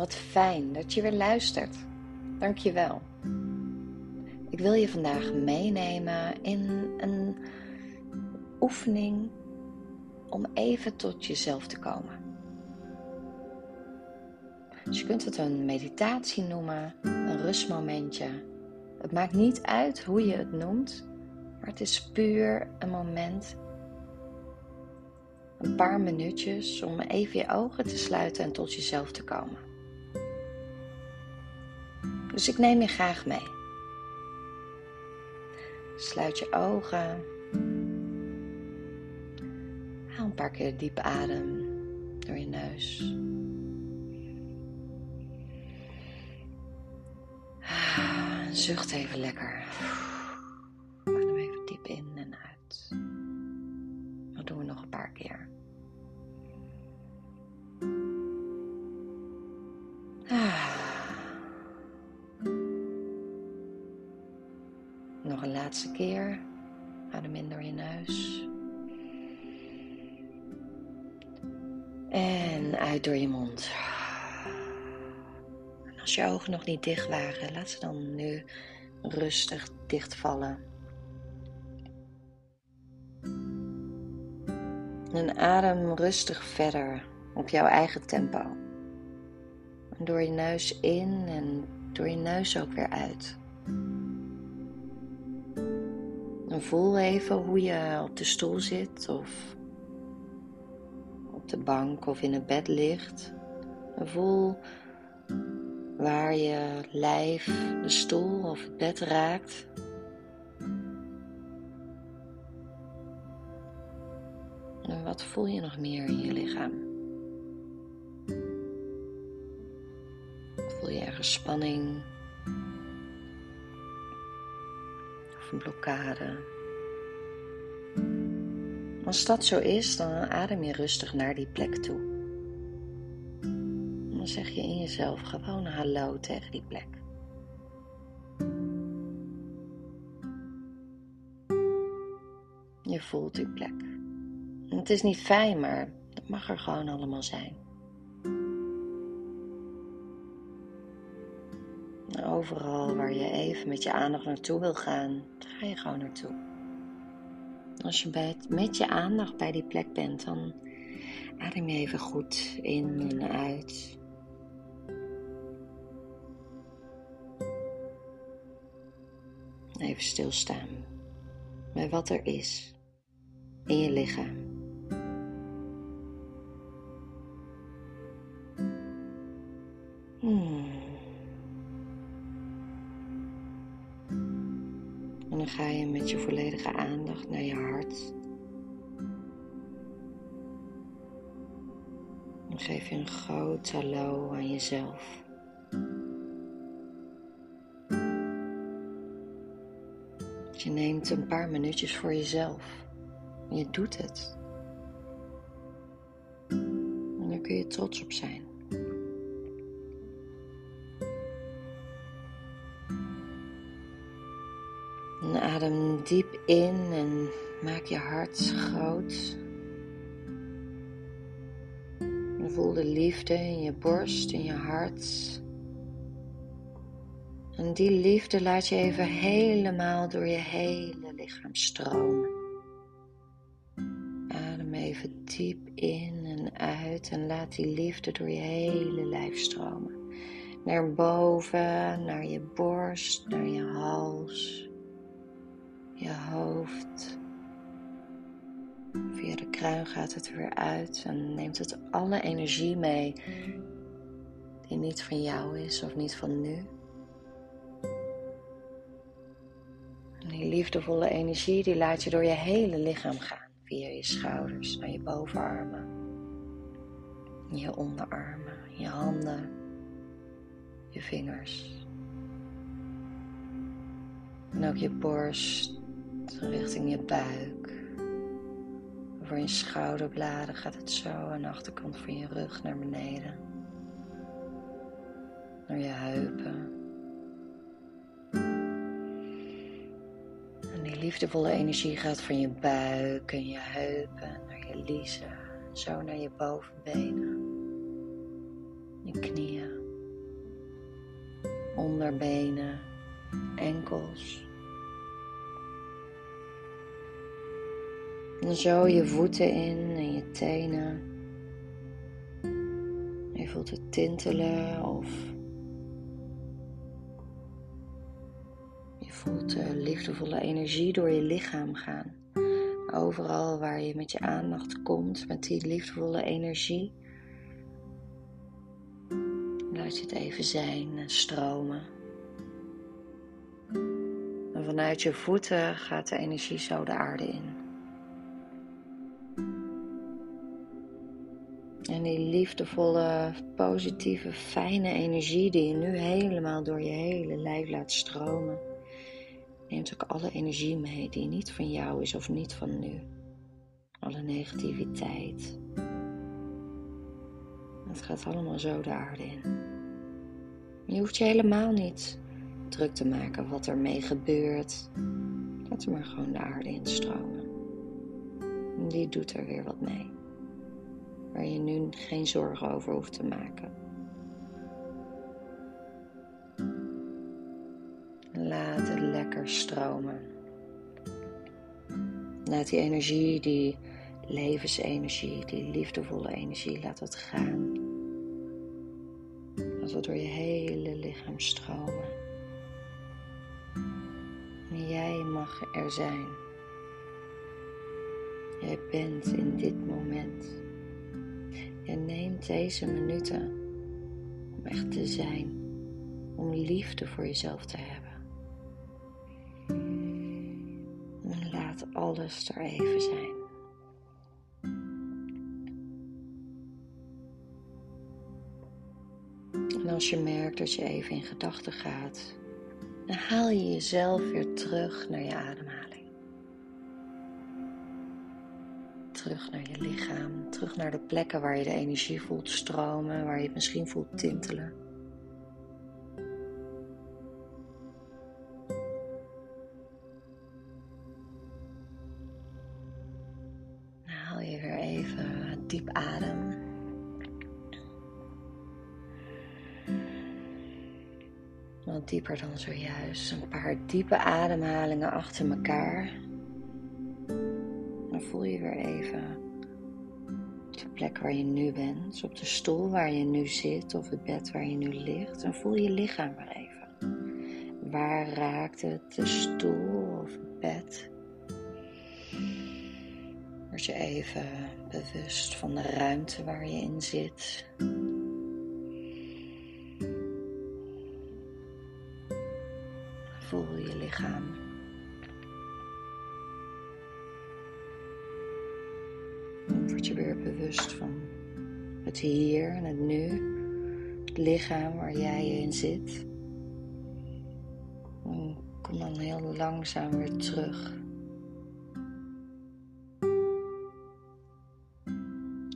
Wat fijn dat je weer luistert. Dank je wel. Ik wil je vandaag meenemen in een oefening om even tot jezelf te komen. Dus je kunt het een meditatie noemen, een rustmomentje. Het maakt niet uit hoe je het noemt, maar het is puur een moment een paar minuutjes om even je ogen te sluiten en tot jezelf te komen. Dus ik neem je graag mee. Sluit je ogen. Haal een paar keer diep adem door je neus. Zucht even lekker. Adem even diep in en uit. Dat doen we nog een paar keer. Laatste keer. Adem in door je neus. En uit door je mond. En als je ogen nog niet dicht waren, laat ze dan nu rustig dichtvallen. En adem rustig verder op jouw eigen tempo. Door je neus in en door je neus ook weer uit. Voel even hoe je op de stoel zit of op de bank of in het bed ligt. Voel waar je lijf de stoel of het bed raakt. En wat voel je nog meer in je lichaam? Voel je ergens spanning? Een blokkade? Als dat zo is, dan adem je rustig naar die plek toe. Dan zeg je in jezelf gewoon hallo tegen die plek. Je voelt die plek. Het is niet fijn, maar het mag er gewoon allemaal zijn. Overal waar je even met je aandacht naartoe wil gaan, ga je gewoon naartoe. Als je met je aandacht bij die plek bent, dan adem je even goed in en uit. Even stilstaan bij wat er is in je lichaam. Dan ga je met je volledige aandacht naar je hart. Dan geef je een groot hallo aan jezelf. Je neemt een paar minuutjes voor jezelf. Je doet het. En daar kun je trots op zijn. En adem diep in en maak je hart groot. Voel de liefde in je borst, in je hart. En die liefde laat je even helemaal door je hele lichaam stromen. Adem even diep in en uit en laat die liefde door je hele lijf stromen. Naar boven, naar je borst, naar je hals, je hoofd. Via de kruin gaat het weer uit en neemt het alle energie mee die niet van jou is of niet van nu. En die liefdevolle energie die laat je door je hele lichaam gaan. Via je schouders naar je bovenarmen, je onderarmen, je handen, je vingers. En ook je borst richting je buik. Over je schouderbladen gaat het zo aan de achterkant van je rug naar beneden. Naar je heupen. En die liefdevolle energie gaat van je buik en je heupen naar je liezen. Zo naar je bovenbenen. Je knieën. onderbenen, enkels. Zo je voeten in en je tenen. Je voelt het tintelen of je voelt de liefdevolle energie door je lichaam gaan. Overal waar je met je aandacht komt, met die liefdevolle energie, laat je het even zijn en stromen. En vanuit je voeten gaat de energie zo de aarde in. En die liefdevolle, positieve, fijne energie die je nu helemaal door je hele lijf laat stromen, neemt ook alle energie mee die niet van jou is of niet van nu. Alle negativiteit. Het gaat allemaal zo de aarde in. Je hoeft je helemaal niet druk te maken wat er mee gebeurt. Laat er maar gewoon de aarde instromen. Die doet er weer wat mee waar je nu geen zorgen over hoeft te maken. Laat het lekker stromen. Laat die energie, die levensenergie, die liefdevolle energie, laat het gaan. Laat het door je hele lichaam stromen. En jij mag er zijn. Jij bent in dit moment. Je neemt deze minuten om echt te zijn, om liefde voor jezelf te hebben. En laat alles er even zijn. En als je merkt dat je even in gedachten gaat, dan haal je jezelf weer terug naar je ademhaling. Terug naar je lichaam, terug naar de plekken waar je de energie voelt stromen, waar je het misschien voelt tintelen. Dan haal je weer even diep adem. Wat dieper dan zojuist. Een paar diepe ademhalingen achter elkaar voel je weer even de plek waar je nu bent, op de stoel waar je nu zit of het bed waar je nu ligt. En voel je lichaam weer even. Waar raakt het de stoel of het bed? Word je even bewust van de ruimte waar je in zit. Voel je lichaam. Bewust van het hier en het nu, het lichaam waar jij in zit. En kom dan heel langzaam weer terug.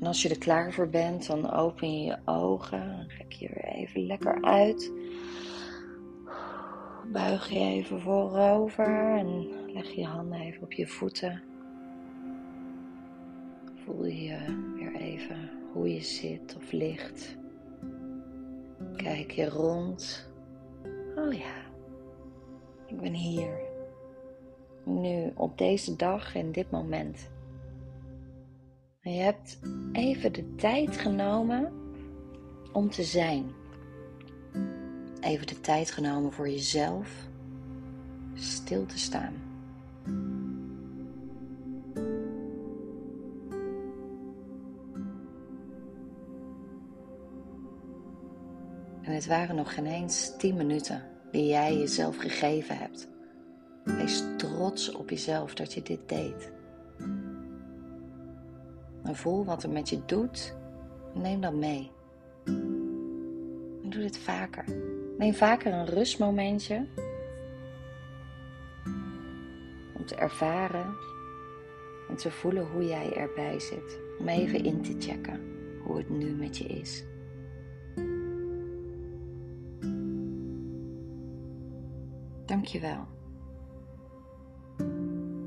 En als je er klaar voor bent, dan open je je ogen. Dan trek je weer even lekker uit. Buig je even voorover en leg je handen even op je voeten. Voel je weer even hoe je zit of ligt. Kijk je rond. Oh ja, ik ben hier. Nu, op deze dag en dit moment. En je hebt even de tijd genomen om te zijn. Even de tijd genomen voor jezelf stil te staan. En het waren nog geen eens tien minuten die jij jezelf gegeven hebt. Wees trots op jezelf dat je dit deed. En voel wat er met je doet. Neem dat mee. En doe dit vaker. Neem vaker een rustmomentje. Om te ervaren en te voelen hoe jij erbij zit. Om even in te checken hoe het nu met je is. Dankjewel.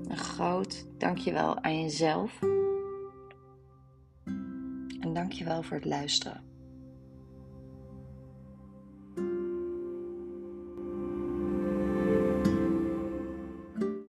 Een groot dankjewel aan jezelf. En dankjewel voor het luisteren.